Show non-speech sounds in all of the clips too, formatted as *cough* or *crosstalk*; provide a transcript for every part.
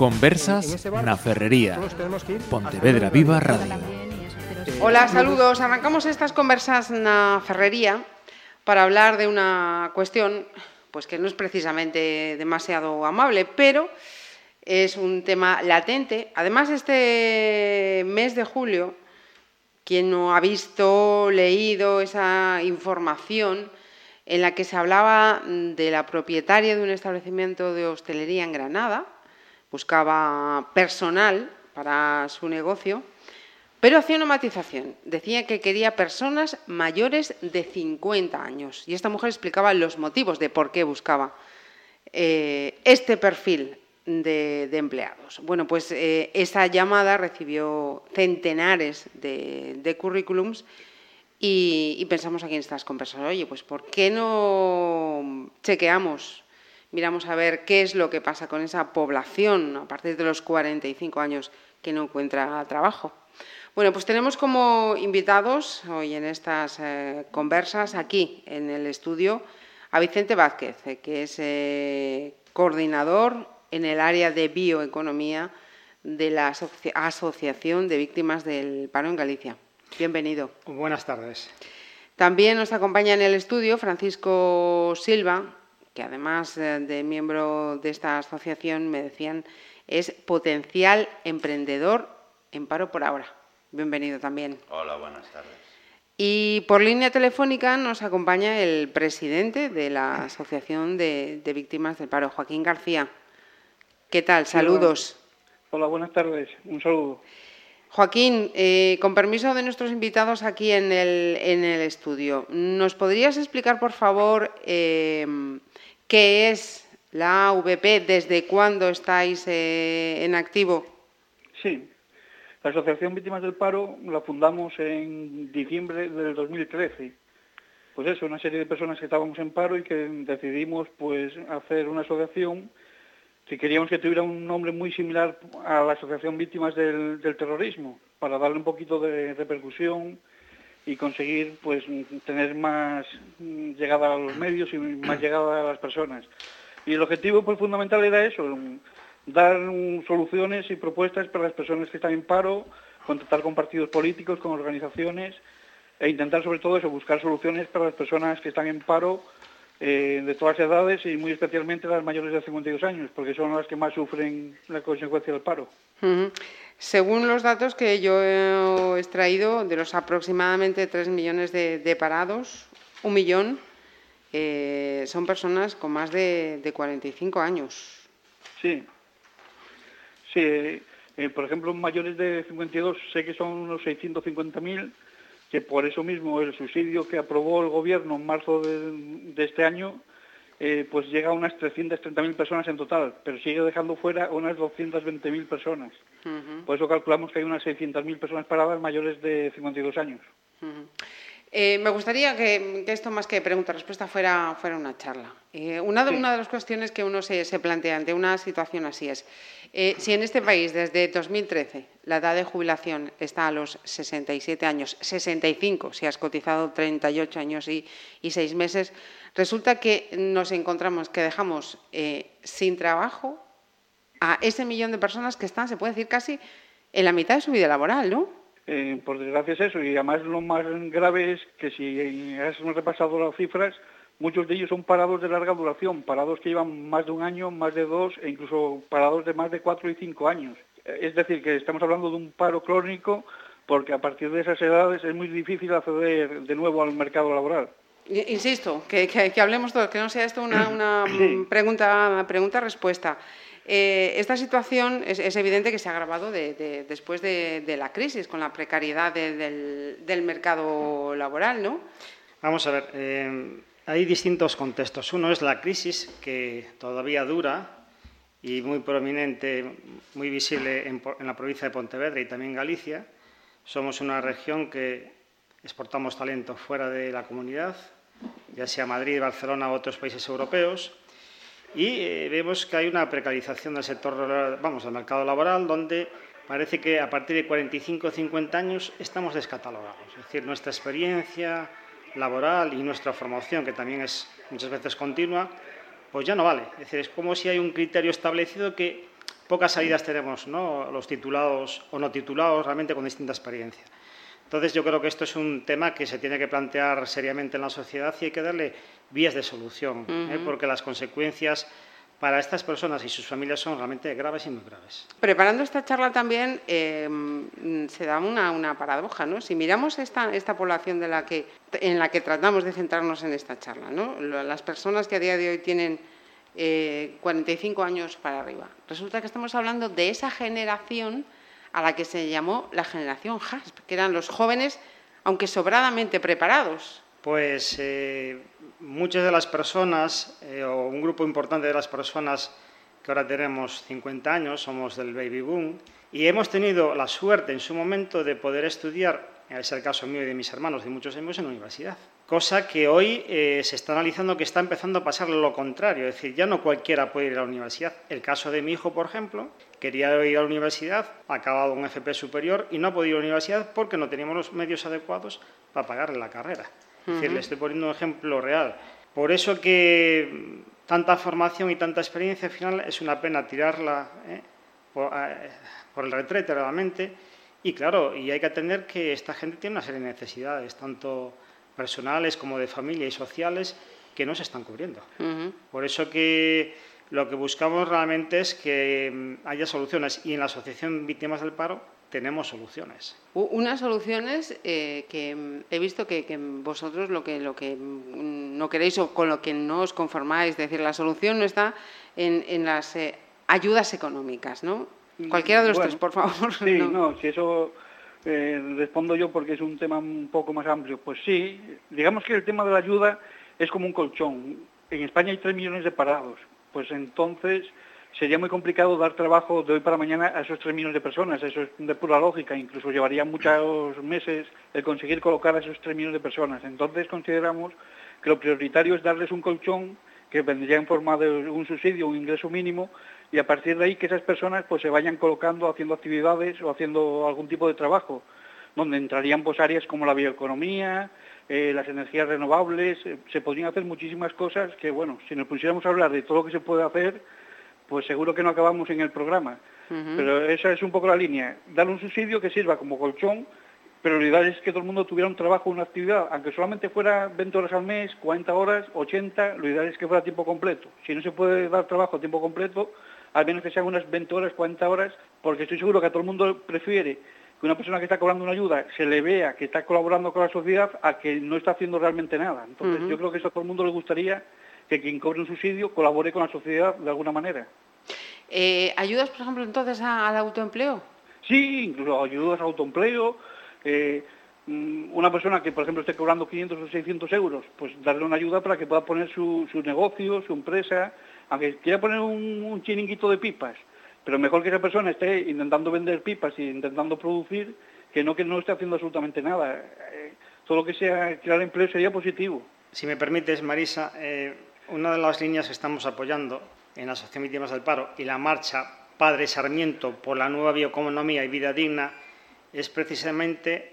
Conversas na Ferrería. Pontevedra Viva Radio. Hola, saludos. Arrancamos estas conversas na Ferrería para hablar de una cuestión pues que no es precisamente demasiado amable, pero es un tema latente. Además, este mes de julio, quien no ha visto, leído esa información en la que se hablaba de la propietaria de un establecimiento de hostelería en Granada, buscaba personal para su negocio, pero hacía una matización. Decía que quería personas mayores de 50 años. Y esta mujer explicaba los motivos de por qué buscaba eh, este perfil de, empleados. Bueno, pues eh, esa llamada recibió centenares de, currículums y, pensamos aquí en estas conversaciones, oye, pues ¿por qué no chequeamos miramos a ver qué es lo que pasa con esa población a partir de los 45 años que no encuentra trabajo. Bueno, pues tenemos como invitados hoy en estas eh, conversas aquí en el estudio a Vicente Vázquez, eh, que es eh, coordinador en el área de bioeconomía de la Asociación de Víctimas del Paro en Galicia. Bienvenido. Buenas tardes. También nos acompaña en el estudio Francisco Silva, que además de miembro de esta asociación, me decían, es potencial emprendedor en paro por ahora. Bienvenido también. Hola, buenas tardes. Y por línea telefónica nos acompaña el presidente de la Asociación de, Víctimas del Paro, Joaquín García. ¿Qué tal? Saludos. Hola, buenas tardes. Un saludo. Joaquín, eh, con permiso de nuestros invitados aquí en el, en el estudio, ¿nos podrías explicar, por favor, eh, qué es la AVP, desde cuándo estáis eh, en activo? Sí, la Asociación Víctimas del Paro la fundamos en diciembre del 2013. Pues eso, una serie de personas que estábamos en paro y que decidimos pues hacer una asociación que queríamos que tuviera un nombre muy similar a la Asociación Víctimas del, Terrorismo, para darle un poquito de repercusión y conseguir pues tener más llegada a los medios y más llegada a las personas. Y el objetivo pues fundamental era eso, dar soluciones y propuestas para las personas que están en paro, contactar con partidos políticos, con organizaciones e intentar sobre todo eso, buscar soluciones para las personas que están en paro eh, de todas las edades y muy especialmente las mayores de 52 años, porque son las que más sufren la consecuencia del paro. Según los datos que yo he extraído, de los aproximadamente 3 millones de, parados, un millón eh, son personas con más de, 45 años. Sí, sí. Eh, por ejemplo, mayores de 52 sé que son unos 650.000 que por eso mismo el subsidio que aprobó el Gobierno en marzo de, este año eh, pues llega a unas 330.000 personas en total, pero sigue dejando fuera unas 220.000 personas. Por eso calculamos que hay unas 600.000 personas paradas mayores de 52 años. Eh, me gustaría que, esto más que pregunta-respuesta fuera, fuera una charla. Eh, una, de, una de las cuestiones que uno se, plantea ante una situación así es, eh, si en este país desde 2013 la edad de jubilación está a los 67 años, 65 si has cotizado 38 años y, y 6 meses, resulta que nos encontramos que dejamos sin trabajo a ese millón de personas que están, se puede decir, casi en la mitad de su vida laboral, ¿no? Eh, por desgracia es eso, y además lo más grave es que si has repasado las cifras, muchos de ellos son parados de larga duración, parados que llevan más de un año, más de dos, e incluso parados de más de cuatro y cinco años. Es decir, que estamos hablando de un paro crónico porque a partir de esas edades es muy difícil acceder de nuevo al mercado laboral. Insisto, que, hablemos todos, que no sea esto una, *clears throat* una pregunta-respuesta. pregunta respuesta eh, esta situación es, evidente que se ha agravado después de, la crisis, con la precariedad del, mercado laboral, ¿no? Vamos a ver, eh, hay distintos contextos. Uno es la crisis que todavía dura y muy prominente, muy visible en, en la provincia de Pontevedra y también Galicia. Somos una región que exportamos talento fuera de la comunidad, ya sea Madrid, Barcelona u otros países europeos y eh, vemos que hay una precarización del sector, vamos, del mercado laboral, donde parece que a partir de 45 o 50 años estamos descatalogados. Es decir, nuestra experiencia laboral y nuestra formación, que también es muchas veces continua, pues ya no vale. Es decir, es como si hay un criterio establecido que pocas salidas tenemos, ¿no? Los titulados o no titulados, realmente con distinta experiencia. Entonces, yo creo que esto es un tema que se tiene que plantear seriamente en la sociedad y hay que darle vías de solución, ¿eh? porque las consecuencias para estas personas y sus familias son realmente graves y muy graves. Preparando esta charla también em, se da una, paradoja, ¿no? Si miramos esta, esta población de la que, en la que tratamos de centrarnos en esta charla, ¿no? Las personas que a día de hoy tienen 45 eh, años para arriba, resulta que estamos hablando de esa generación a la que se llamó la generación HASP, que eran los jóvenes, aunque sobradamente preparados, pues eh, muchas de las personas, eh, o un grupo importante de las personas que ahora tenemos 50 años, somos del baby boom, y hemos tenido la suerte en su momento de poder estudiar, es el caso mío y de mis hermanos, y muchos amigos, en la universidad. Cosa que hoy eh, se está analizando que está empezando a pasar lo contrario, es decir, ya no cualquiera puede ir a la universidad. El caso de mi hijo, por ejemplo, quería ir a la universidad, ha acabado un FP superior y no ha podido ir a la universidad porque no teníamos los medios adecuados para pagarle la carrera. Es decir, le estoy poniendo un ejemplo real. Por eso que tanta formación y tanta experiencia, al final es una pena tirarla ¿eh? por, el retrete realmente. Y claro, y hay que atender que esta gente tiene una serie de necesidades, tanto personales como de familia y sociales, que no se están cubriendo. Por eso que lo que buscamos realmente es que haya soluciones. Y en la Asociación Víctimas del Paro tenemos soluciones. Unas soluciones eh, que he visto que, vosotros lo que, lo que no queréis o con lo que no os conformáis, es decir, la solución no está en, las eh, ayudas económicas, ¿no? Cualquiera de los tres, por favor. Sí, no, si eso eh, respondo yo porque es un tema un poco más amplio. Pues sí, digamos que el tema de la ayuda es como un colchón. En España hay tres millones de parados. Pues entonces sería muy complicado dar trabajo de hoy para mañana a esos tres millones de personas. Eso es de pura lógica. Incluso llevaría muchos meses el conseguir colocar a esos tres millones de personas. Entonces consideramos que lo prioritario es darles un colchón que vendría en forma de un subsidio, un ingreso mínimo, y a partir de ahí que esas personas pues se vayan colocando haciendo actividades o haciendo algún tipo de trabajo, donde entrarían pues áreas como la bioeconomía, eh, las energías renovables, eh, se podrían hacer muchísimas cosas que, bueno, si nos pusiéramos a hablar de todo lo que se puede hacer, pues seguro que no acabamos en el programa. Pero esa es un poco la línea. Dar un subsidio que sirva como colchón, pero lo ideal es que todo el mundo tuviera un trabajo, una actividad, aunque solamente fuera 20 horas al mes, 40 horas, 80, lo ideal es que fuera a tiempo completo. Si no se puede dar trabajo a tiempo completo, al menos que sean unas 20 horas, 40 horas, porque estoy seguro que a todo el mundo prefiere que una persona que está cobrando una ayuda se le vea que está colaborando con la sociedad a que no está haciendo realmente nada. Entonces yo creo que eso a todo el mundo le gustaría que quien cobre un subsidio colabore con la sociedad de alguna manera. Eh, ¿Ayudas, por ejemplo, entonces al autoempleo? Sí, incluso ayudas al autoempleo. Eh, mm, una persona que, por ejemplo, esté cobrando 500 o 600 euros, pues darle una ayuda para que pueda poner su, negocio, su empresa, aunque quiera poner un, chiringuito de pipas, pero mejor que esa persona esté intentando vender pipas y intentando producir, que no que no esté haciendo absolutamente nada. Eh, todo lo que sea crear empleo sería positivo. Si me permites, Marisa, una de las líneas que estamos apoyando en la Asociación Víctimas del Paro y la marcha Padre Sarmiento por la nueva bioeconomía y vida digna es precisamente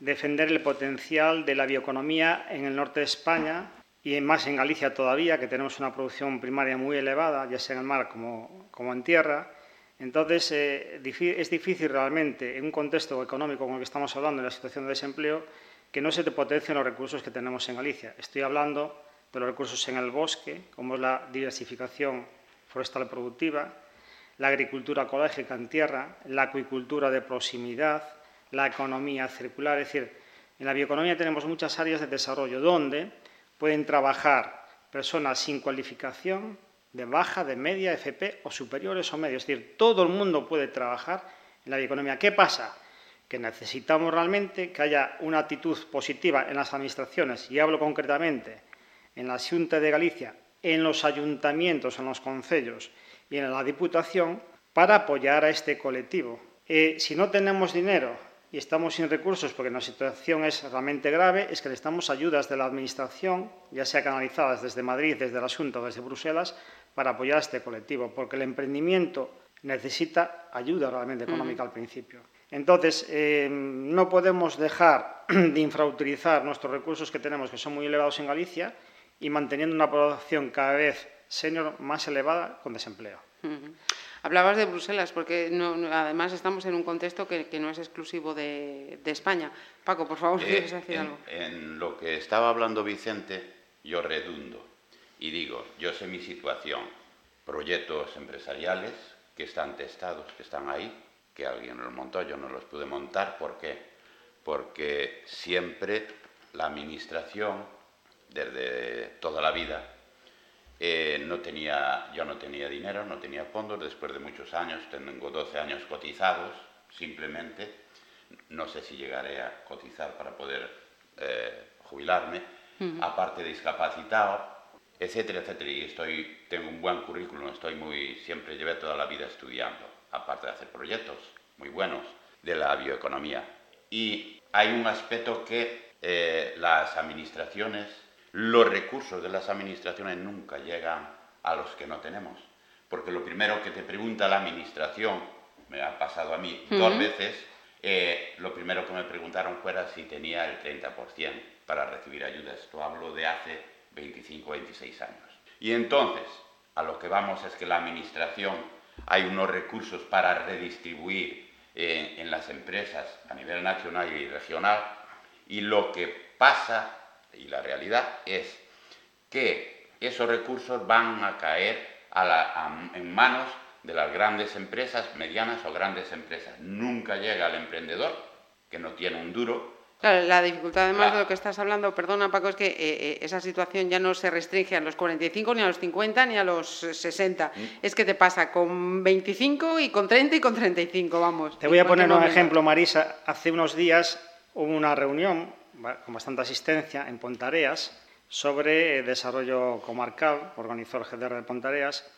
defender el potencial de la bioeconomía en el norte de España y más en Galicia todavía, que tenemos una producción primaria muy elevada, ya sea en el mar como, en tierra. Entonces, eh, es difícil realmente, en un contexto económico como el que estamos hablando, en la situación de desempleo, que no se te potencien los recursos que tenemos en Galicia. Estoy hablando de los recursos en el bosque, como es la diversificación forestal productiva, la agricultura ecológica en tierra, la acuicultura de proximidad, la economía circular. Es decir, en la bioeconomía tenemos muchas áreas de desarrollo donde pueden trabajar personas sin cualificación, de baja, de media, FP o superiores o medios. Es decir, todo el mundo puede trabajar en la bioeconomía. ¿Qué pasa? Que necesitamos realmente que haya una actitud positiva en las administraciones, y hablo concretamente en la Xunta de Galicia, en los ayuntamientos, en los concellos y en la Diputación para apoyar a este colectivo. Eh, si no tenemos dinero y estamos sin recursos porque la situación es realmente grave, es que necesitamos ayudas de la Administración, ya sea canalizadas desde Madrid, desde la Junta o desde Bruselas, para apoyar a este colectivo, porque el emprendimiento necesita ayuda realmente económica al principio. Entonces, eh, no podemos dejar *clears throat* de infrautilizar nuestros recursos que tenemos, que son muy elevados en Galicia, y manteniendo una población cada vez senior más elevada con desempleo. Hablabas de Bruselas, porque no, además estamos en un contexto que, que no es exclusivo de, de, España. Paco, por favor, eh, ¿quieres decir en, algo? En lo que estaba hablando Vicente, yo redundo y digo, yo sé mi situación, proyectos empresariales que están testados, que están ahí, que alguien los montó, yo no los pude montar, ¿por qué? Porque siempre la administración, desde toda la vida, eh, no tenía, yo no tenía dinero, no tenía fondos, después de muchos años, tengo 12 años cotizados, simplemente, no sé si llegaré a cotizar para poder eh, jubilarme, aparte de discapacitado, etcétera, etcétera, y estoy, tengo un buen currículum, estoy muy, siempre llevé toda la vida estudiando, aparte de hacer proyectos muy buenos de la bioeconomía. Y hay un aspecto que eh, las administraciones los recursos de las administraciones nunca llegan a los que no tenemos. Porque lo primero que te pregunta la administración, me ha pasado a mí dos veces, eh, lo primero que me preguntaron fuera si tenía el 30% para recibir ayudas. Esto hablo de hace 25 o 26 años. Y entonces, a lo que vamos es que la administración hay unos recursos para redistribuir eh, en las empresas a nivel nacional y regional y lo que pasa y la realidad es que esos recursos van a caer en manos de las grandes empresas, medianas o grandes empresas. Nunca llega al emprendedor, que no tiene un duro. Claro, la dificultad además de lo que estás hablando, perdona Paco, es que eh, eh, esa situación ya no se restringe a los 45, ni a los 50, ni a los 60. Mm. Es que te pasa con 25 y con 30 y con 35, vamos. Te voy a poner un ejemplo, Marisa. Hace unos días hubo una reunión con bastante asistencia en Pontareas sobre desarrollo comarcal, organizó el GDR de Pontareas,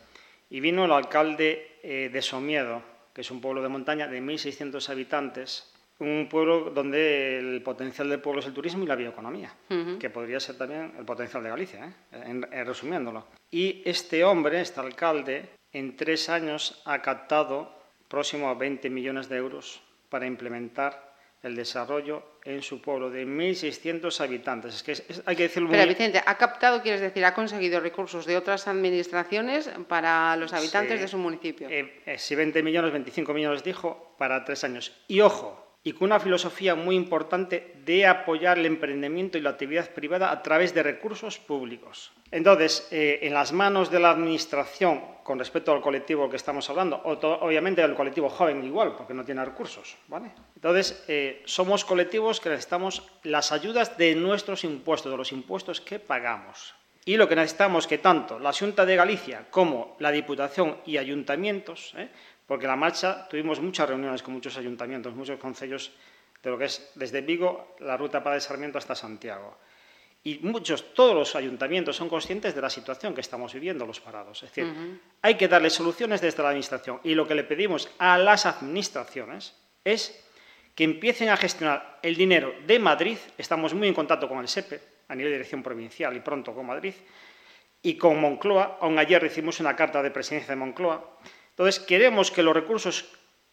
y vino el alcalde eh, de Somiedo, que es un pueblo de montaña de 1.600 habitantes, un pueblo donde el potencial del pueblo es el turismo y la bioeconomía, que podría ser también el potencial de Galicia, ¿eh? resumiéndolo. Y este hombre, este alcalde, en tres años ha captado próximo a 20 millones de euros para implementar el desarrollo en su pueblo de 1.600 habitantes. Es que hay que decirlo Pero Vicente, ¿ha captado, quieres decir, ha conseguido recursos de otras administraciones para los habitantes de su municipio? Eh, eh, sí, 20 millones, 25 millones dijo, para tres años. Y ojo, y con una filosofía muy importante de apoyar el emprendimiento y la actividad privada a través de recursos públicos. Entonces, eh, en las manos de la Administración, con respecto al colectivo que estamos hablando, obviamente el colectivo joven igual, porque no tiene recursos, ¿vale? Entonces, eh, somos colectivos que necesitamos las ayudas de nuestros impuestos, de los impuestos que pagamos. Y lo que necesitamos es que tanto la Junta de Galicia como la Diputación y ayuntamientos eh, porque la marcha tuvimos muchas reuniones con muchos ayuntamientos, muchos concellos de lo que es desde Vigo la ruta para el Sarmiento hasta Santiago. Y muchos, todos los ayuntamientos son conscientes de la situación que estamos viviendo los parados. Es decir, hay que darle soluciones desde la Administración. Y lo que le pedimos a las administraciones es que empiecen a gestionar el dinero de Madrid. Estamos muy en contacto con el SEPE a nivel de dirección provincial y pronto con Madrid. Y con Moncloa, aún ayer recibimos una carta de presidencia de Moncloa entonces, queremos que los recursos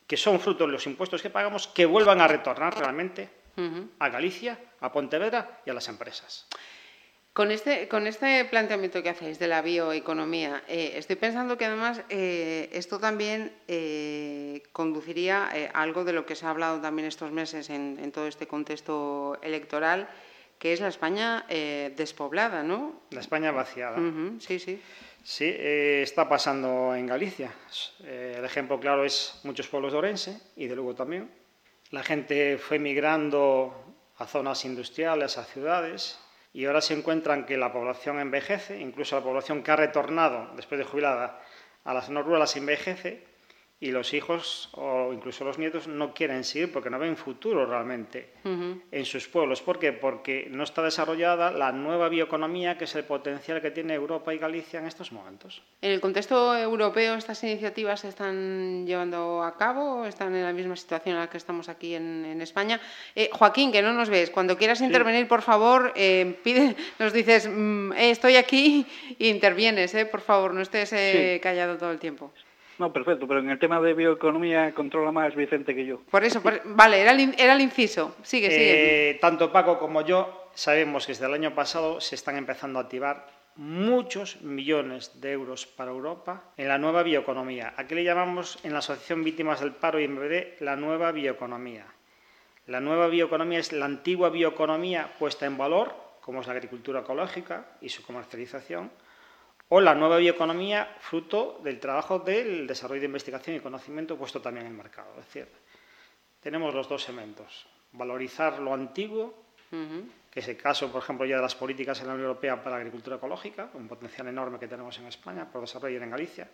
que son fruto de los impuestos que pagamos, que vuelvan a retornar realmente a Galicia, a Pontevedra y a las empresas. Con este, con este planteamiento que hacéis de la bioeconomía, eh, estoy pensando que además eh, esto también eh, conduciría a algo de lo que se ha hablado también estos meses en, en todo este contexto electoral, que es la España despoblada, ¿no? La España vaciada. sí, sí. Sí, eh, está pasando en Galicia. Eh, el ejemplo claro es muchos pueblos de Orense y de Lugo también. La gente fue migrando a zonas industriales, a ciudades, y ahora se encuentran que la población envejece, incluso la población que ha retornado después de jubilada a las zonas envejece, y los hijos o incluso los nietos no quieren seguir porque no ven futuro realmente en sus pueblos. ¿Por qué? Porque no está desarrollada la nueva bioeconomía que es el potencial que tiene Europa y Galicia en estos momentos. ¿En el contexto europeo estas iniciativas se están llevando a cabo o están en la misma situación en la que estamos aquí en, España? Eh, Joaquín, que no nos ves, cuando quieras intervenir, por favor, eh, pide, nos dices, mm, eh, estoy aquí e *laughs* intervienes, por favor, no estés callado todo el tiempo. No, perfecto, pero en el tema de bioeconomía controla más Vicente que yo. Por eso, vale, era el, era el inciso. Sigue, sigue. Eh, tanto Paco como yo sabemos que desde el año pasado se están empezando a activar muchos millones de euros para Europa en la nueva bioeconomía. Aquí le llamamos en la Asociación Víctimas del Paro y MBD la nueva bioeconomía. La nueva bioeconomía es la antigua bioeconomía puesta en valor, como es la agricultura ecológica y su comercialización, o la nueva bioeconomía fruto del trabajo del desarrollo de investigación y conocimiento puesto también en el mercado. Es decir, tenemos los dos elementos, valorizar lo antiguo que es el caso, por ejemplo, ya de las políticas en la Unión Europea para la agricultura ecológica, un potencial enorme que tenemos en España por desarrollar en Galicia,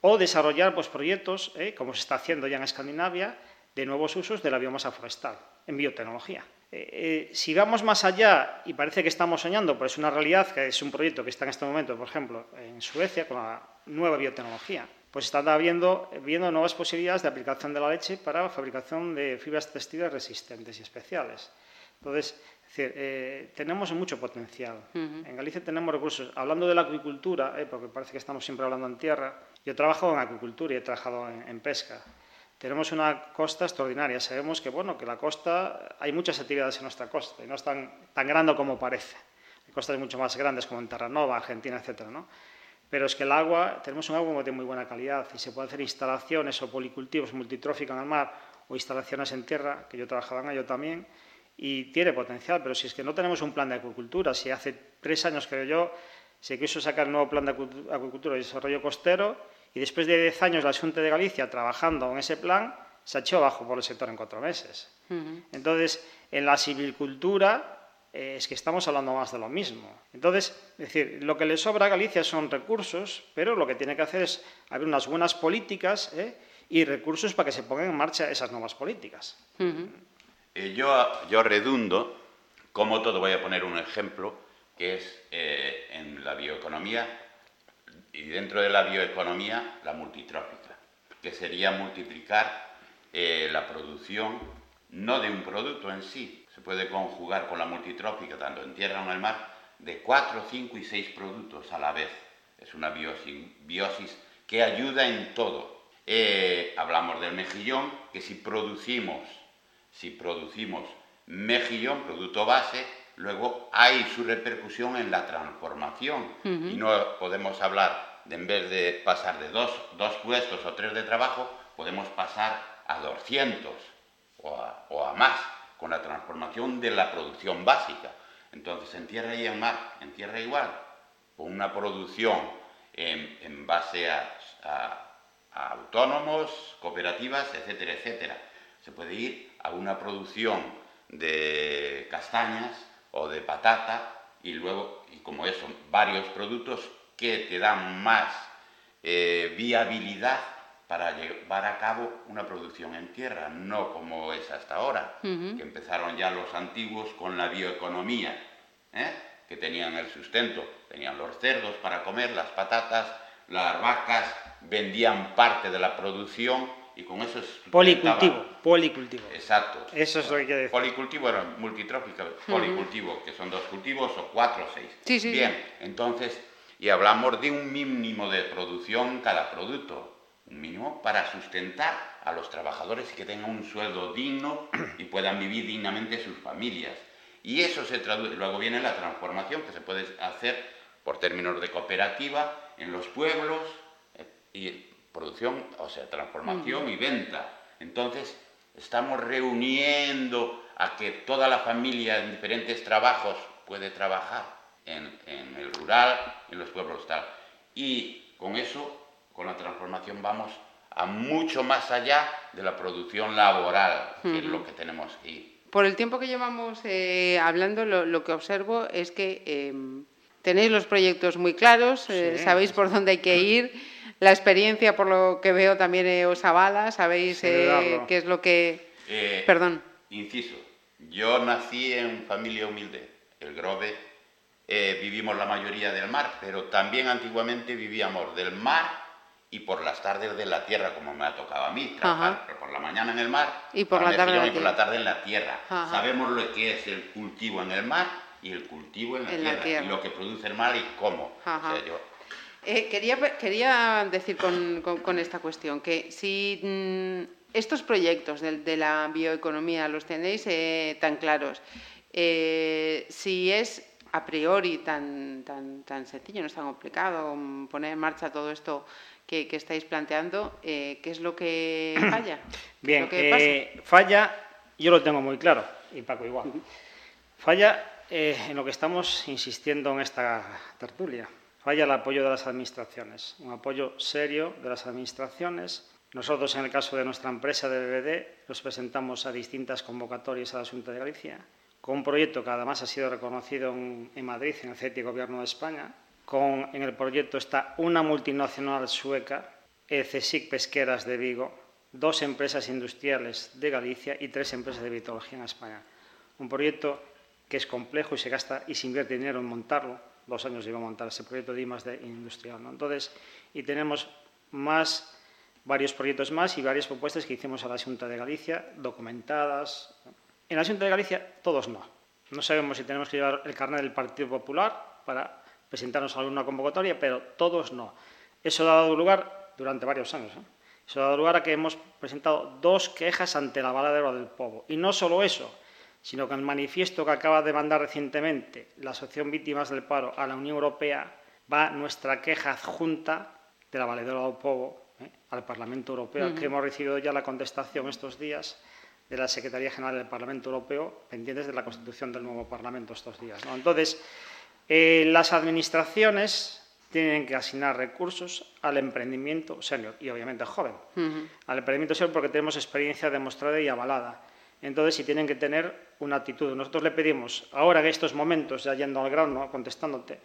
o desarrollar pues, proyectos, eh, como se está haciendo ya en Escandinavia, de nuevos usos de la biomasa forestal en biotecnología. Eh, eh, si vamos más allá, y parece que estamos soñando, pero es una realidad, que es un proyecto que está en este momento, por ejemplo, en Suecia, con la nueva biotecnología, pues están viendo, viendo nuevas posibilidades de aplicación de la leche para fabricación de fibras textiles resistentes y especiales. Entonces, es decir, eh, tenemos mucho potencial. En Galicia tenemos recursos. Hablando de la acuicultura, eh, porque parece que estamos siempre hablando en tierra, yo he trabajado en acuicultura y he trabajado en, pesca. Tenemos una costa extraordinaria. Sabemos que, bueno, que la costa, hay muchas actividades en nuestra costa y no es tan, tan grande como parece. Hay costas mucho más grandes como en Terranova, Argentina, etc. ¿no? Pero es que el agua, tenemos un agua de muy buena calidad y se puede hacer instalaciones o policultivos multitróficos en el mar o instalaciones en tierra, que yo trabajaba en ello también, y tiene potencial, pero si es que no tenemos un plan de acuicultura, si hace tres años, creo yo, se quiso sacar el nuevo plan de acuicultura y desarrollo costero y después de diez años la Junta de Galicia trabajando en ese plan, se echó abajo por el sector en cuatro meses. Entonces, en la silvicultura eh, es que estamos hablando más de lo mismo. Entonces, es decir, lo que le sobra a Galicia son recursos, pero lo que tiene que hacer es haber unas buenas políticas ¿eh? y recursos para que se pongan en marcha esas nuevas políticas. Eh, yo, yo redundo, como todo, voy a poner un ejemplo, que es eh, en la bioeconomía, y dentro de la bioeconomía, la multitrópica, que sería multiplicar eh, la producción, no de un producto en sí, se puede conjugar con la multitrópica, tanto en tierra como en el mar, de cuatro, cinco y seis productos a la vez. Es una biosis, biosis que ayuda en todo. hablamos del mejillón, que si producimos si producimos mejillón, producto base, luego hay su repercusión en la transformación. Y no podemos hablar, de en vez de pasar de dos, puestos o tres de trabajo, podemos pasar a 200 o a, más con la transformación de la producción básica. Entonces, en tierra y en mar, en tierra igual, con una producción en, base a, a autónomos, cooperativas, etcétera, etcétera. Se puede ir a una producción de castañas o de patata y luego, y como eso, varios productos que te dan más eh, viabilidad para llevar a cabo una producción en tierra, no como es hasta ahora, que empezaron ya los antiguos con la bioeconomía, ¿eh? que tenían el sustento, tenían los cerdos para comer, las patatas, las vacas, vendían parte de la producción y con eso es... Policultivo, policultivo. Exacto. Eso es lo que hay que decir. Policultivo era multitrófico, policultivo, que son dos cultivos o cuatro o seis. Sí, sí. Bien, entonces, y hablamos de un mínimo de producción cada producto, un mínimo para sustentar a los trabajadores y que tengan un sueldo digno y puedan vivir dignamente sus familias. Y eso se traduce, luego viene la transformación que se puede hacer por términos de cooperativa en los pueblos eh, y producción, o sea, transformación y venta. Entonces, estamos reuniendo a que toda la familia en diferentes trabajos puede trabajar en, el rural, en los pueblos tal. Y con eso, con la transformación, vamos a mucho más allá de la producción laboral, que es lo que tenemos aquí. Por el tiempo que llevamos eh, hablando, lo, que observo es que em, tenéis los proyectos muy claros, eh, sabéis por dónde hay que *clears throat* ir la experiencia, por lo que veo, también eh, os avala, sabéis eh, qué es lo que... Eh, Perdón. Inciso, yo nací en familia humilde, el Grove, vivimos la mayoría del mar, pero también antiguamente vivíamos del mar y por las tardes de la tierra, como me ha tocado a mí, trabajar por la mañana en el mar y por, la tarde, y por la tarde en la tierra. Sabemos lo que es el cultivo en el mar y el cultivo en la, tierra, y lo que produce el mar y cómo. Eh, quería, quería, decir con, esta cuestión que si mm, estos proyectos de, la bioeconomía los tenéis eh, tan claros, eh, si es a priori tan, tan, tan sencillo, no es tan complicado poner en marcha todo esto que, estáis planteando, ¿qué es lo que *clears throat* falla? Bien, eh, falla, yo lo tengo muy claro, y Paco igual. Falla en lo que estamos insistiendo en esta tertulia. Falla el apoyo de las administraciones, un apoyo serio de las administraciones. Nosotros, en el caso de nuestra empresa de BBD, nos presentamos a distintas convocatorias a la Junta de Galicia, con un proyecto que además ha sido reconocido en, Madrid, en el CETI Gobierno de España, en el proyecto está una multinacional sueca, ECSIC Pesqueras de Vigo, dos empresas industriales de Galicia y tres empresas de vitología en España. Un proyecto que es complejo y se gasta y se invierte dinero en montarlo. Dos años lleva a montar ese proyecto de I+, de industrial. Entonces, y tenemos más, varios proyectos más y varias propuestas que hicimos a la Junta de Galicia, documentadas. En la Junta de Galicia, todos no. No sabemos si tenemos que llevar el carnet del Partido Popular para presentarnos a alguna convocatoria, pero todos no. Eso ha dado lugar durante varios años. ¿eh? Eso ha dado lugar a que hemos presentado dos quejas ante la Valadero del Povo. Y no solo eso, sino que el manifiesto que acaba de mandar recientemente la Asociación Víctimas del Paro a la Unión Europea va nuestra queja adjunta de la Valedora del Povo ¿eh? al Parlamento Europeo, que hemos recibido ya la contestación estos días de la Secretaría General del Parlamento Europeo, pendientes de la constitución del nuevo Parlamento estos días. Entonces, eh, las administraciones tienen que asignar recursos al emprendimiento senior y obviamente joven. Al emprendimiento senior porque tenemos experiencia demostrada y avalada. Entonces, si tienen que tener una actitud. Nosotros le pedimos, ahora en estos momentos, ya yendo al grano, contestándote,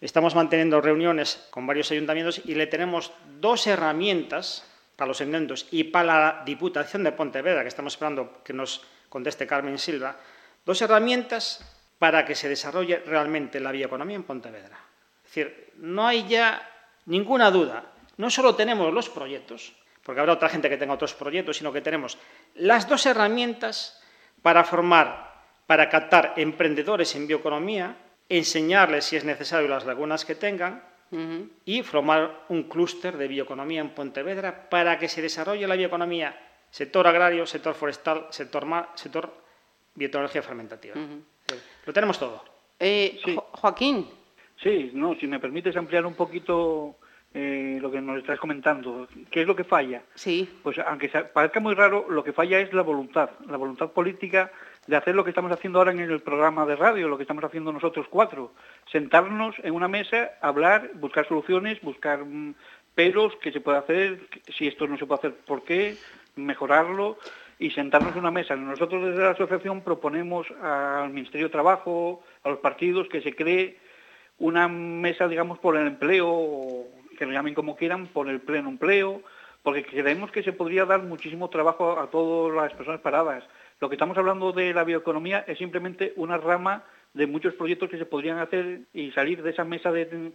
estamos manteniendo reuniones con varios ayuntamientos y le tenemos dos herramientas para los intentos y para la Diputación de Pontevedra, que estamos esperando que nos conteste Carmen Silva, dos herramientas para que se desarrolle realmente la bioeconomía en Pontevedra. Es decir, no hay ya ninguna duda. No solo tenemos los proyectos, porque habrá otra gente que tenga otros proyectos, sino que tenemos las dos herramientas para formar, para captar emprendedores en bioeconomía, enseñarles, si es necesario, las lagunas que tengan y formar un clúster de bioeconomía en Pontevedra para que se desarrolle la bioeconomía, sector agrario, sector forestal, sector mar, sector biotecnología fermentativa. Lo tenemos todo. Eh, Joaquín. Sí, no, si me permites ampliar un poquito eh, lo que nos estás comentando. ¿Qué es lo que falla? Sí. Pues aunque parezca muy raro, lo que falla es la voluntad, la voluntad política de hacer lo que estamos haciendo ahora en el programa de radio, lo que estamos haciendo nosotros cuatro. Sentarnos en una mesa, hablar, buscar soluciones, buscar mm, peros, que se puede hacer, si esto no se puede hacer, ¿por qué? Mejorarlo y sentarnos en una mesa. Nosotros desde la asociación proponemos al Ministerio de Trabajo, a los partidos, que se cree una mesa, digamos, por el empleo, que lo llamen como quieran, por el pleno empleo, porque creemos que se podría dar muchísimo trabajo a todas las personas paradas. Lo que estamos hablando de la bioeconomía es simplemente una rama de muchos proyectos que se podrían hacer y salir de esa mesa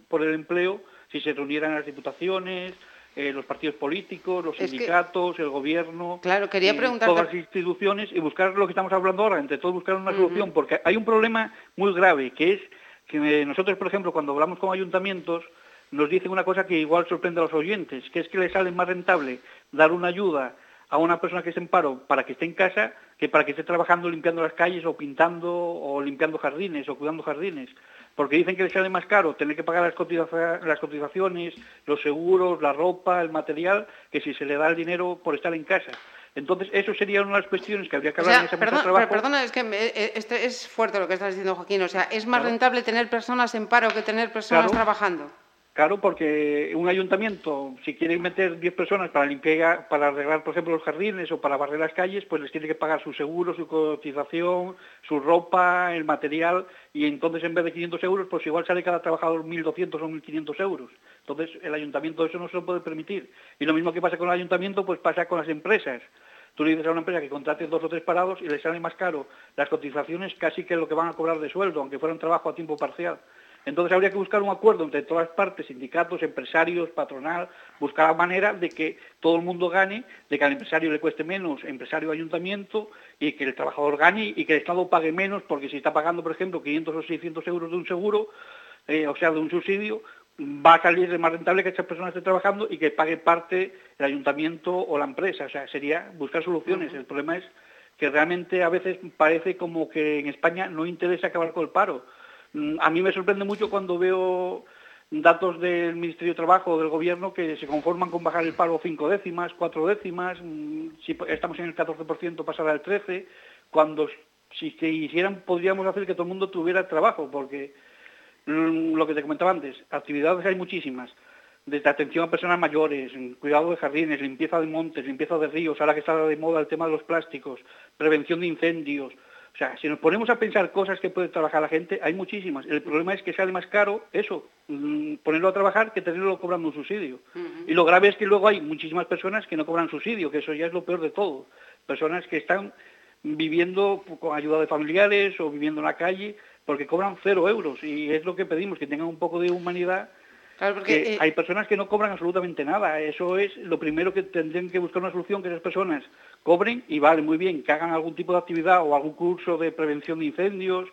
por el empleo si se reunieran las diputaciones, eh, los partidos políticos, los sindicatos, el gobierno, claro, quería todas las instituciones y buscar lo que estamos hablando ahora, entre todos buscar una solución, porque hay un problema muy grave, que es que nosotros, por ejemplo, cuando hablamos con ayuntamientos, nos dicen una cosa que igual sorprende a los oyentes, que es que les sale más rentable dar una ayuda a una persona que esté en paro para que esté en casa que para que esté trabajando limpiando las calles o pintando o limpiando jardines o cuidando jardines porque dicen que les sale más caro tener que pagar las, cotizaciones, los seguros, la ropa, el material, que si se le da el dinero por estar en casa. Entonces, eso sería una de las cuestiones que habría que hablar en ese perdón, trabajo. Perdona, es que eh, este es fuerte lo que estás diciendo, Joaquín. O sea, ¿es más rentable tener personas en paro que tener personas trabajando? Claro, porque un ayuntamiento, si quiere meter 10 personas para limpiar, para arreglar, por ejemplo, los jardines o para barrer las calles, pues les tiene que pagar su seguro, su cotización, su ropa, el material, y entonces en vez de 500 euros, pues igual sale cada trabajador 1.200 o 1.500 euros. Entonces el ayuntamiento eso no se lo puede permitir. Y lo mismo que pasa con el ayuntamiento, pues pasa con las empresas. Tú le dices a una empresa que contrate dos o tres parados y le sale más caro las cotizaciones casi que lo que van a cobrar de sueldo, aunque fuera un trabajo a tiempo parcial. Entonces habría que buscar un acuerdo entre todas las partes, sindicatos, empresarios, patronal, buscar la manera de que todo el mundo gane, de que al empresario le cueste menos, empresario ayuntamiento, y que el trabajador gane y que el Estado pague menos, porque si está pagando, por ejemplo, 500 o 600 euros de un seguro, eh, o sea, de un subsidio, va a salir más rentable que esa persona esté trabajando y que pague parte el ayuntamiento o la empresa. O sea, sería buscar soluciones. El problema es que realmente a veces parece como que en España no interesa acabar con el paro a mí me sorprende mucho cuando veo datos del Ministerio de Trabajo o del Gobierno que se conforman con bajar el paro cinco décimas, cuatro décimas, mm, si estamos en el 14% pasar al 13%, cuando si se hicieran podríamos hacer que todo el mundo tuviera trabajo, porque mm, lo que te comentaba antes, actividades hay muchísimas, desde atención a personas mayores, cuidado de jardines, limpieza de montes, limpieza de ríos, ahora que está de moda el tema de los plásticos, prevención de incendios, o sea, si nos ponemos a pensar cosas que puede trabajar la gente, hay muchísimas. El problema es que sale más caro eso, mm, ponerlo a trabajar que tenerlo cobrando un subsidio. Y lo grave es que luego hay muchísimas personas que no cobran subsidio, que eso ya es lo peor de todo. Personas que están viviendo con ayuda de familiares o viviendo en la calle porque cobran cero euros. Y es lo que pedimos, que tengan un poco de humanidad porque, eh, hay personas que no cobran absolutamente nada. Eso es lo primero que tendrían que buscar una solución, que esas personas cobren y vale, muy bien, que hagan algún tipo de actividad o algún curso de prevención de incendios,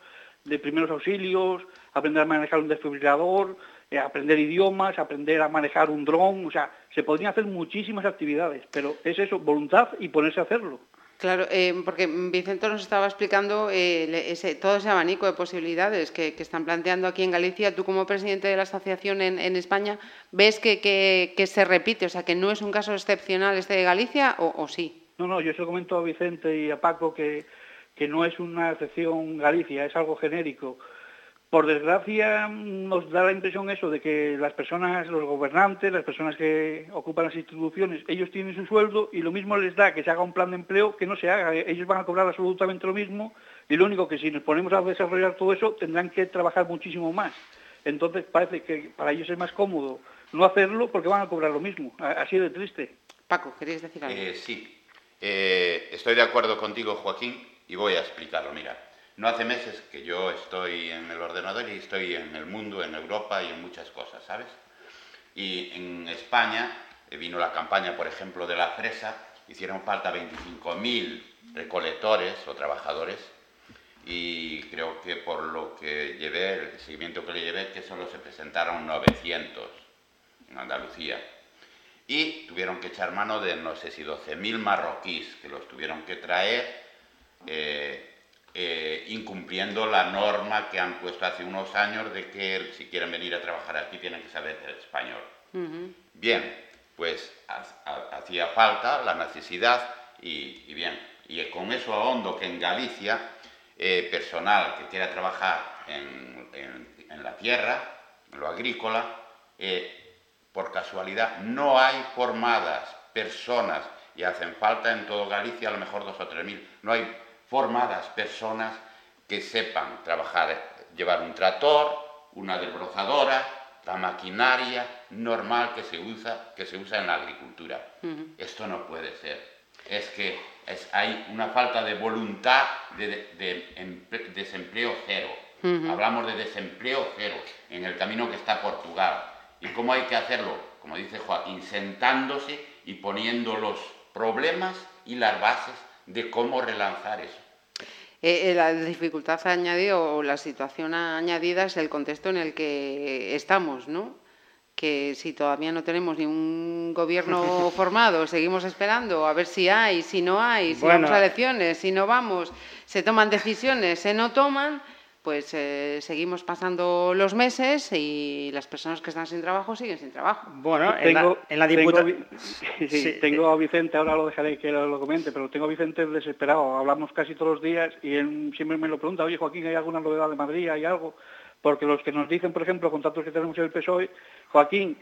de primeros auxilios, aprender a manejar un desfibrilador, eh, aprender idiomas, aprender a manejar un dron, o sea, se podrían hacer muchísimas actividades, pero es eso, voluntad y ponerse a hacerlo. Claro, eh, porque Vicente nos estaba explicando eh, todo ese abanico de posibilidades que, están planteando aquí en Galicia. Tú, como presidente de la asociación en, España, ¿ves que, se repite? O sea, que no es un caso excepcional este de Galicia o, sí? No, no, yo se comento a Vicente y a Paco que no es una excepción Galicia, es algo genérico. Por desgracia, nos da la impresión eso de que las personas, los gobernantes, las personas que ocupan las instituciones, ellos tienen su sueldo y lo mismo les da que se haga un plan de empleo que no se haga. Ellos van a cobrar absolutamente lo mismo y lo único que si nos ponemos a desarrollar todo eso tendrán que trabajar muchísimo más. Entonces parece que para ellos es más cómodo no hacerlo porque van a cobrar lo mismo. Así de triste. Paco, ¿queréis decir algo? Eh, sí, eh, estoy de acuerdo contigo, Joaquín, y voy a explicarlo. Mira, no hace meses que yo estoy en el ordenador y estoy en el mundo, en Europa y en muchas cosas, ¿sabes? Y en España eh, vino la campaña, por ejemplo, de la fresa, hicieron falta 25.000 recolectores o trabajadores y creo que por lo que llevé, el seguimiento que le llevé, que solo se presentaron 900 en Andalucía. Y tuvieron que echar mano de, no sé si 12.000 marroquíes, que los tuvieron que traer. Eh, eh, incumpliendo la norma que han puesto hace unos años de que si quieren venir a trabajar aquí tienen que saber español. Bien, pues hacía falta la necesidad y, bien, y con eso ahondo que en Galicia eh, personal que quiera trabajar en, la tierra, en lo agrícola, eh, por casualidad no hay formadas personas y hacen falta en todo Galicia a lo mejor dos o tres mil, no hay formadas personas que sepan trabajar, llevar un tractor, una desbrozadora, la maquinaria normal que se usa, que se usa en la agricultura. Esto no puede ser. Es que hay una falta de voluntad de, desempleo cero. Hablamos de desempleo cero en el camino que está Portugal. ¿Y cómo hay que hacerlo? Como dice Joaquín, sentándose y poniendo los problemas y las bases de cómo relanzar eso. Eh, eh, la dificultad añadida o la situación añadida es el contexto en el que estamos, ¿no? Que si todavía no tenemos ni un gobierno *laughs* formado, seguimos esperando a ver si hay, si no hay, si vamos a elecciones, si no vamos, se toman decisiones, se no toman pues eh, seguimos pasando los meses y las personas que están sin trabajo siguen sin trabajo. Bueno, tengo, en la, Diputación... *laughs* Tengo, a Vicente, ahora lo dejaré que lo comente, pero tengo a Vicente desesperado. Hablamos casi todos los días y él siempre me lo pregunta, oye Joaquín, ¿hay alguna novedad de Madrid? ¿Hay algo? Porque los que nos dicen, por ejemplo, contactos que tenemos en el PSOE, Joaquín,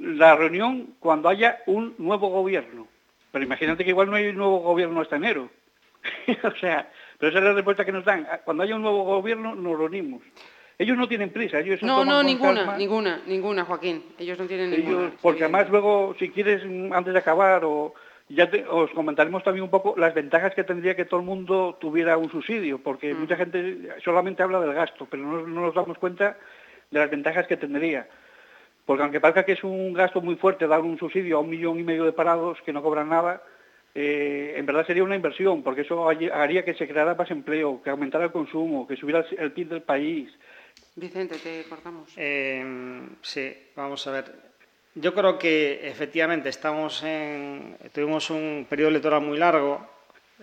la reunión cuando haya un nuevo gobierno. Pero imagínate que igual no hay un nuevo gobierno hasta enero. *laughs* o sea, pero esa es la respuesta que nos dan. Cuando haya un nuevo gobierno, nos reunimos. Ellos no tienen prisa, ellos No, no, ninguna, ninguna, ninguna, Joaquín. Ellos no tienen ninguna. Porque además luego, si quieres, antes de acabar, o ya os comentaremos también un poco las ventajas que tendría que todo el mundo tuviera un subsidio, porque mm. mucha gente solamente habla del gasto, pero no, no nos damos cuenta de las ventajas que tendría. Porque aunque parezca que es un gasto muy fuerte dar un subsidio a un millón y medio de parados que no cobran nada, eh, en verdad sería una inversión, porque eso haría que se creara más empleo, que aumentara el consumo, que subiera el PIB del país. Vicente, te cortamos. Eh, sí, vamos a ver. Yo creo que efectivamente estamos en, tuvimos un periodo electoral muy largo.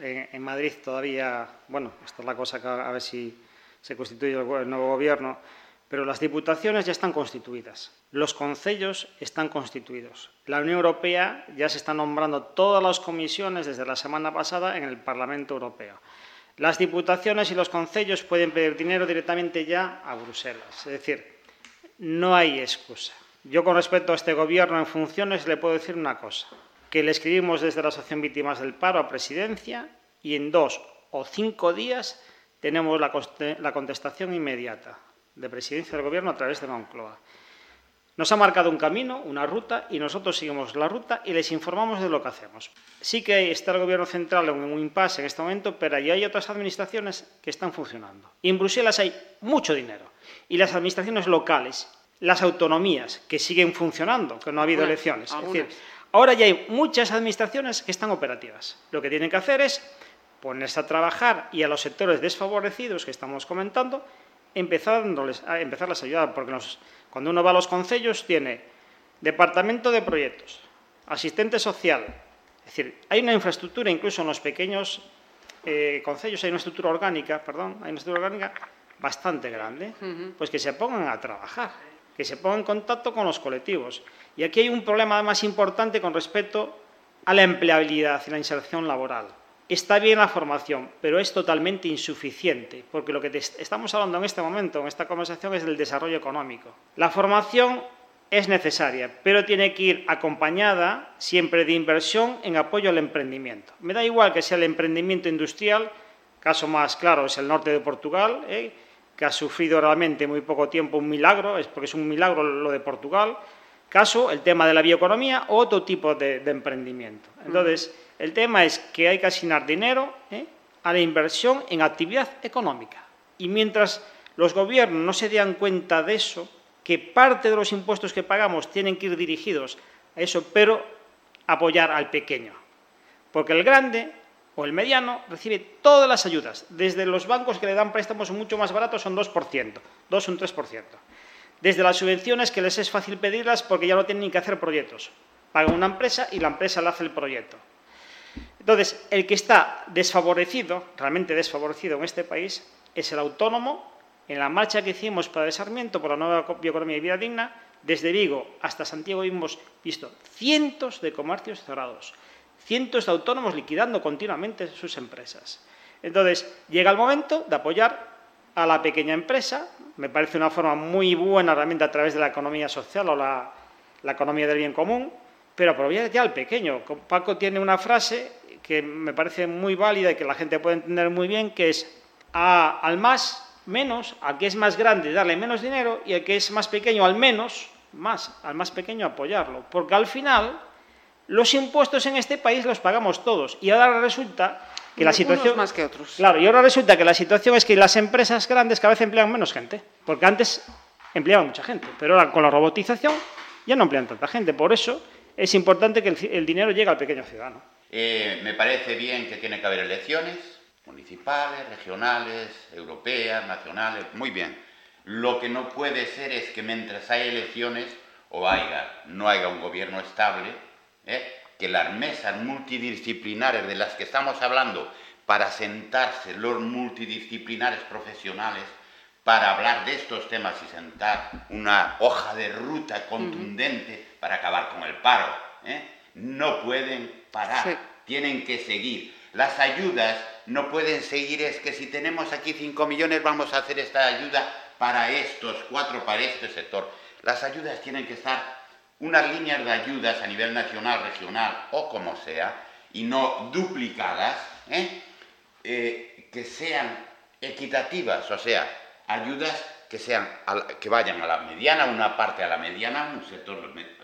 En, Madrid todavía, bueno, esta es la cosa que a ver si se constituye el nuevo gobierno, pero las diputaciones ya están constituidas, los concellos están constituidos. La Unión Europea ya se está nombrando todas las comisiones desde la semana pasada en el Parlamento Europeo. Las diputaciones y los concellos pueden pedir dinero directamente ya a Bruselas. Es decir, no hay excusa. Yo con respecto a este gobierno en funciones le puedo decir una cosa, que le escribimos desde la Asociación Víctimas del Paro a Presidencia y en dos o cinco días tenemos la contestación inmediata de presidencia del Gobierno a través de Moncloa. Nos ha marcado un camino, una ruta, y nosotros seguimos la ruta y les informamos de lo que hacemos. Sí que está el Gobierno central en un impasse en este momento, pero ahí hay otras administraciones que están funcionando. Y en Bruselas hay mucho dinero. Y las administraciones locales, las autonomías, que siguen funcionando, que no ha habido elecciones. Es decir, ahora ya hay muchas administraciones que están operativas. Lo que tienen que hacer es ponerse a trabajar y a los sectores desfavorecidos que estamos comentando, empezar, a empezarles a ayudar, porque cuando uno va a los concellos tiene departamento de proyectos, asistente social, es decir, hay una infraestructura, incluso en los pequeños eh, concellos hay una estructura orgánica, perdón, hay una estructura orgánica bastante grande, pues que se pongan a trabajar, que se pongan en contacto con los colectivos. Y aquí hay un problema más importante con respecto a la empleabilidad y la inserción laboral. Está bien la formación, pero es totalmente insuficiente, porque lo que estamos hablando en este momento, en esta conversación, es del desarrollo económico. La formación es necesaria, pero tiene que ir acompañada siempre de inversión en apoyo al emprendimiento. Me da igual que sea el emprendimiento industrial, caso más claro es el norte de Portugal, ¿eh? que ha sufrido realmente muy poco tiempo un milagro, es porque es un milagro lo de Portugal, caso el tema de la bioeconomía o otro tipo de, de emprendimiento. Entonces, el tema es que hay que asignar dinero ¿eh? a la inversión en actividad económica. Y mientras los gobiernos no se den cuenta de eso, que parte de los impuestos que pagamos tienen que ir dirigidos a eso, pero apoyar al pequeño. Porque el grande o el mediano recibe todas las ayudas. Desde los bancos que le dan préstamos mucho más baratos son 2%, 2 o un 3%. Desde las subvenciones que les es fácil pedirlas porque ya no tienen ni que hacer proyectos. Pagan una empresa y la empresa le hace el proyecto. Entonces, el que está desfavorecido, realmente desfavorecido en este país, es el autónomo. En la marcha que hicimos para el Sarmiento, por la nueva bioeconomía y vida digna, desde Vigo hasta Santiago hemos visto cientos de comercios cerrados, cientos de autónomos liquidando continuamente sus empresas. Entonces, llega el momento de apoyar a la pequeña empresa. Me parece una forma muy buena realmente a través de la economía social o la, economía del bien común, pero apoyar ya al pequeño. Paco tiene una frase que me parece muy válida y que la gente puede entender muy bien, que es al más menos, al que es más grande darle menos dinero y al que es más pequeño al menos, más, al más pequeño apoyarlo. Porque al final los impuestos en este país los pagamos todos y ahora resulta que la situación... más que otros. Claro, y ahora resulta que la situación es que las empresas grandes cada vez emplean menos gente, porque antes empleaban mucha gente, pero ahora con la robotización ya no emplean tanta gente. Por eso es importante que el dinero llegue al pequeño ciudadano. Eh, me parece bien que tiene que haber elecciones municipales, regionales, europeas, nacionales, muy bien. Lo que no puede ser es que mientras hay elecciones o haya, no haya un gobierno estable, ¿eh? que las mesas multidisciplinares de las que estamos hablando para sentarse los multidisciplinares profesionales para hablar de estos temas y sentar una hoja de ruta contundente para acabar con el paro. ¿eh? No pueden parar, tienen que seguir. Las ayudas no pueden seguir, es que si tenemos aquí 5 millones vamos a hacer esta ayuda para estos cuatro, para este sector. Las ayudas tienen que estar unas líneas de ayudas a nivel nacional, regional o como sea, y no duplicadas, ¿eh? Eh, que sean equitativas, o sea, ayudas que, sean, que vayan a la mediana, una parte a la mediana, un sector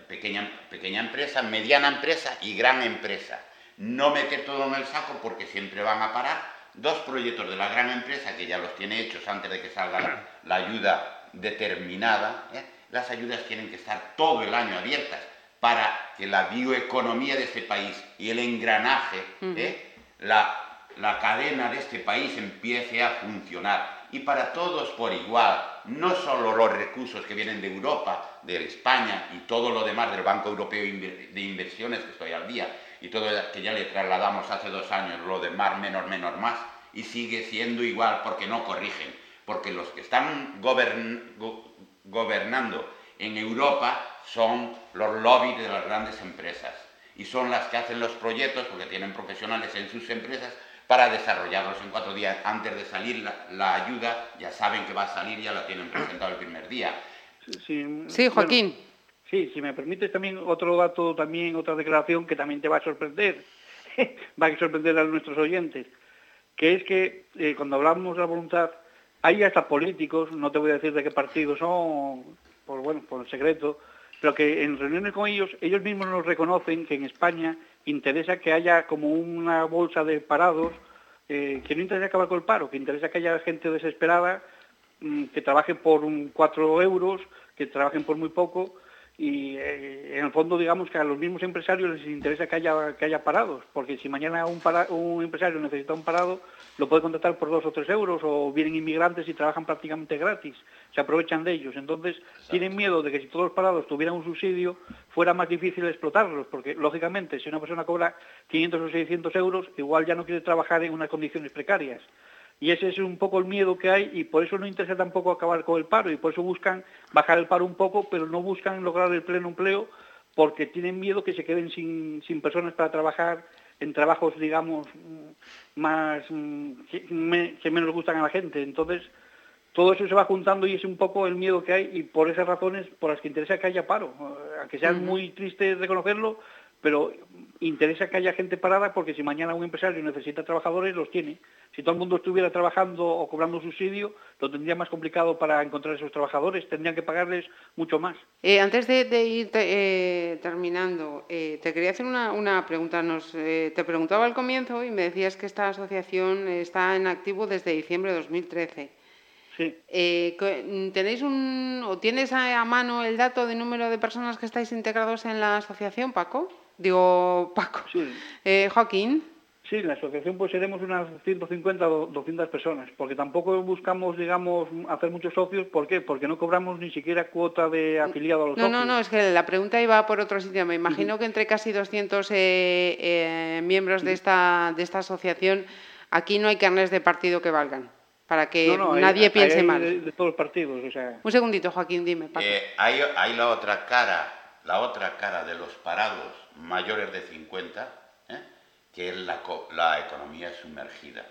pequeña, pequeña empresa, mediana empresa y gran empresa. No meter todo en el saco porque siempre van a parar. Dos proyectos de la gran empresa que ya los tiene hechos antes de que salga la, *clears throat* ayuda determinada. ¿eh? Las ayudas tienen que estar todo el año abiertas para que la bioeconomía de este país y el engranaje, ¿eh? la, la cadena de este país empiece a funcionar y para todos por igual, no solo los recursos que vienen de Europa, de España y todo lo demás del Banco Europeo de Inversiones, que estoy al día, y todo que ya le trasladamos hace dos años, lo de más, menos, menos, más, y sigue siendo igual porque no corrigen. porque los que están gobernando en Europa son los lobbies de las grandes empresas y son las que hacen los proyectos porque tienen profesionales en sus empresas para desarrollarlos en cuatro días. Antes de salir la, ayuda, ya saben que va a salir, ya la tienen presentado el primer día. Sí, Joaquín. sí, si me permites también otro dato, también otra declaración que también te va a sorprender, *laughs* va a sorprender a nuestros oyentes, que es que eh, cuando hablamos de la voluntad, hay hasta políticos, no te voy a decir de qué partido son, por bueno, por el secreto, pero que en reuniones con ellos, ellos mismos nos reconocen que en España interesa que haya como una bolsa de parados, eh, que no interesa acabar con el paro, que interesa que haya gente desesperada, mm, que trabaje por un, cuatro euros, que trabajen por muy poco, y eh, en el fondo digamos que a los mismos empresarios les interesa que haya, que haya parados, porque si mañana un, un empresario necesita un parado, lo puede contratar por dos o tres euros, o vienen inmigrantes y trabajan prácticamente gratis, se aprovechan de ellos. Entonces tienen miedo de que si todos los parados tuvieran un subsidio, fuera más difícil explotarlos, porque lógicamente si una persona cobra 500 o 600 euros, igual ya no quiere trabajar en unas condiciones precarias. Y ese es un poco el miedo que hay y por eso no interesa tampoco acabar con el paro y por eso buscan bajar el paro un poco, pero no buscan lograr el pleno empleo porque tienen miedo que se queden sin, sin personas para trabajar en trabajos, digamos, más que, menos gustan a la gente. Entonces, todo eso se va juntando y es un poco el miedo que hay y por esas razones por las que interesa que haya paro. Aunque sea muy triste reconocerlo, pero interesa que haya gente parada porque si mañana un empresario necesita trabajadores, los tiene. Si todo el mundo estuviera trabajando o cobrando subsidio, lo tendría más complicado para encontrar esos trabajadores, tendrían que pagarles mucho más. Eh, antes de, ir eh, terminando, eh, te quería hacer una, pregunta. Nos, te preguntaba al comienzo y me decías que esta asociación está en activo desde diciembre de 2013. Sí. ¿Tenéis un, o tienes a, a mano el dato de número de personas que estáis integrados en la asociación, Paco? Digo, Paco. Sí. Eh, Joaquín. Sí, en la asociación pues seremos unas 150 o 200 personas, porque tampoco buscamos, digamos, hacer muchos socios. ¿Por qué? Porque no cobramos ni siquiera cuota de afiliado a los no, socios. No, no, es que la pregunta iba por otro sitio. Me imagino que entre casi 200 eh, eh, miembros de esta, de esta asociación, aquí no hay carnes de partido que valgan, para que nadie piense mal. De, todos los partidos, o sea... Un segundito, Joaquín, dime. hay, hay la otra cara, la otra cara de los parados mayores de 50, ¿eh? que es la, la, economía sumergida.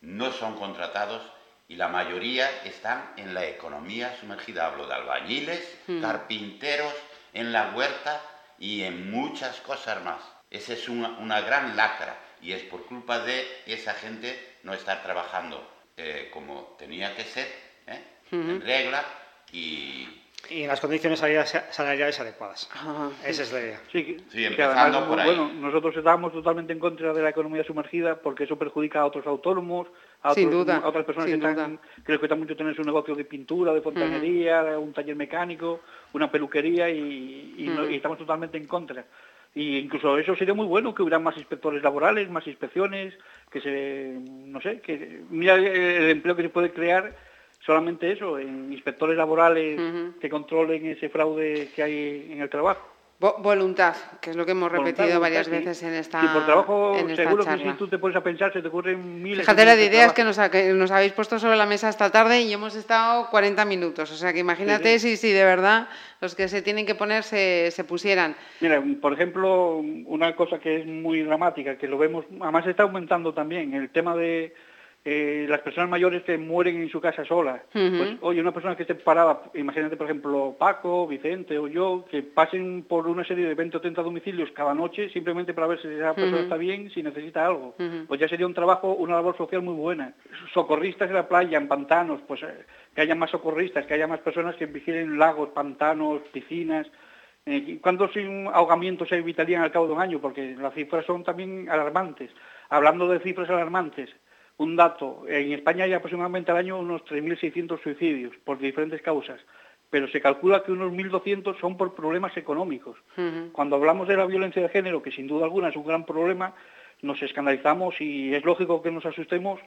No son contratados y la mayoría están en la economía sumergida. Hablo de albañiles, hmm. carpinteros, en la huerta y en muchas cosas más. Esa es una, una gran lacra y es por culpa de esa gente no estar trabajando eh, como tenía que ser, ¿eh? hmm. en regla y y en las condiciones salariales adecuadas. Esa es la idea. Sí, empezando por ahí. Bueno, nosotros estábamos totalmente en contra de la economía sumergida porque eso perjudica a otros autónomos, a, otras personas que están, que les cuesta mucho tener su negocio de pintura, de fontanería, un taller mecánico, una peluquería y, estamos totalmente en contra. Y incluso eso sería muy bueno, que hubiera más inspectores laborales, más inspecciones, que se, no sé, que mira el empleo que se puede crear solamente eso, en inspectores laborales que controlen ese fraude que hay en el trabajo. voluntad, que es lo que hemos repetido varias veces en esta Y por trabajo, seguro que si tú te pones a pensar, se te ocurren miles Fíjate las ideas que nos, nos, habéis puesto sobre la mesa esta tarde y hemos estado 40 minutos. O sea, que imagínate si, si de verdad los que se tienen que poner se, se pusieran. Mira, por ejemplo, una cosa que es muy dramática, que lo vemos, además está aumentando también, el tema de eh, las personas mayores que mueren en su casa solas. Pues, oye, una persona que esté parada, imagínate, por ejemplo, Paco, Vicente o yo, que pasen por una serie de 20 o 30 domicilios cada noche simplemente para ver si esa persona está bien, si necesita algo. Pues ya sería un trabajo, una labor social muy buena. Socorristas en la playa, en pantanos, pues eh, que haya más socorristas, que haya más personas que vigilen lagos, pantanos, piscinas. Eh, ¿Cuántos ahogamientos se evitarían al cabo de un año? Porque las cifras son también alarmantes. Hablando de cifras alarmantes, un dato, en España hay aproximadamente al año unos 3.600 suicidios por diferentes causas, pero se calcula que unos 1.200 son por problemas económicos. Cuando hablamos de la violencia de género, que sin duda alguna es un gran problema, nos escandalizamos y es lógico que nos asustemos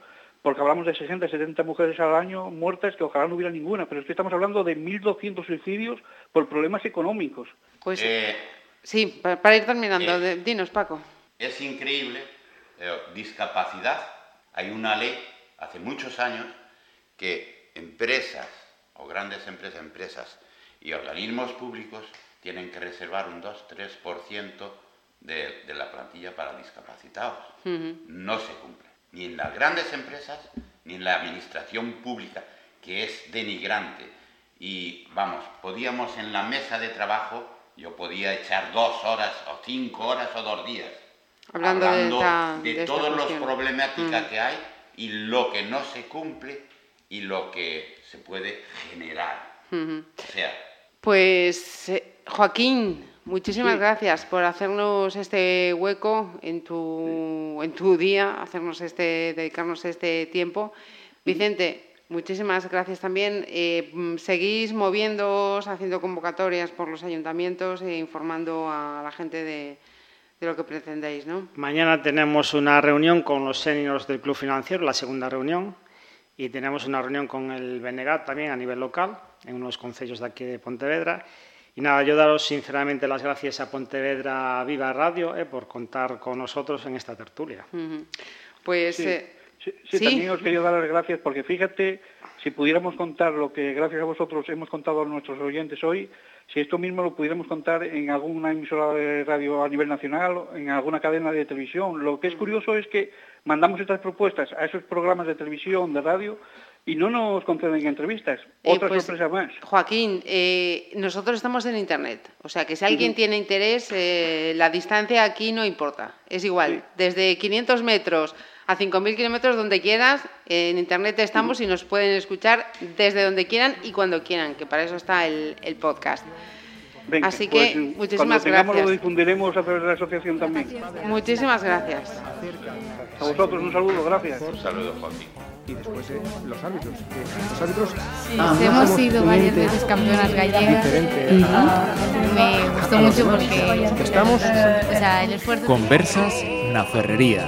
porque hablamos de 60, 70 mujeres al año muertas, que ojalá no hubiera ninguna, pero es que estamos hablando de 1.200 suicidios por problemas económicos. Pues eh, sí, para, ir terminando, dinos Paco. Es increíble, eh, discapacidad hay una ley hace muchos años que empresas o grandes empresas, empresas y organismos públicos tienen que reservar un 2-3% de, de la plantilla para discapacitados. No se cumple. Ni en las grandes empresas, ni en la administración pública, que es denigrante. Y vamos, podíamos en la mesa de trabajo, yo podía echar dos horas o cinco horas o dos días. Hablando, de, de, todas las problemáticas que hay y lo que no se cumple y lo que se puede generar. O sea, pues eh, Joaquín, muchísimas gracias por hacernos este hueco en tu, en tu día, hacernos este, dedicarnos este tiempo. Vicente, muchísimas gracias también. Eh, seguís moviéndoos, haciendo convocatorias por los ayuntamientos e informando a la gente de, de lo que pretendéis, ¿no? Mañana tenemos una reunión con los seniors del Club Financiero, la segunda reunión, y tenemos una reunión con el Benegat también a nivel local, en unos concellos de aquí de Pontevedra. Y nada, yo daros sinceramente las gracias a Pontevedra Viva Radio eh, por contar con nosotros en esta tertulia. Pues sí, eh, sí, también os quería dar las gracias porque fíjate, si pudiéramos contar lo que gracias a vosotros hemos contado a nuestros oyentes hoy, si esto mismo lo pudiéramos contar en alguna emisora de radio a nivel nacional, en alguna cadena de televisión. Lo que es curioso es que mandamos estas propuestas a esos programas de televisión, de radio, y no nos conceden entrevistas. Eh, Otra pues, sorpresa más. Joaquín, eh, nosotros estamos en Internet, o sea que si alguien tiene interés, eh, la distancia aquí no importa, es igual, desde 500 metros a 5.000 kilómetros, donde quieras, en Internet estamos y nos pueden escuchar desde donde quieran y cuando quieran, que para eso está el, podcast. Así que pues, muchísimas gracias. lo difundiremos a través de la asociación también. Muchísimas gracias. A vosotros un saludo, gracias. Un saludo, Joaquín y después eh, los árbitros. los árbitros sí, ah, hemos sido varias veces campeonas gallegas y me gustó mucho porque estamos o sea, el esfuerzo Conversas na Ferrería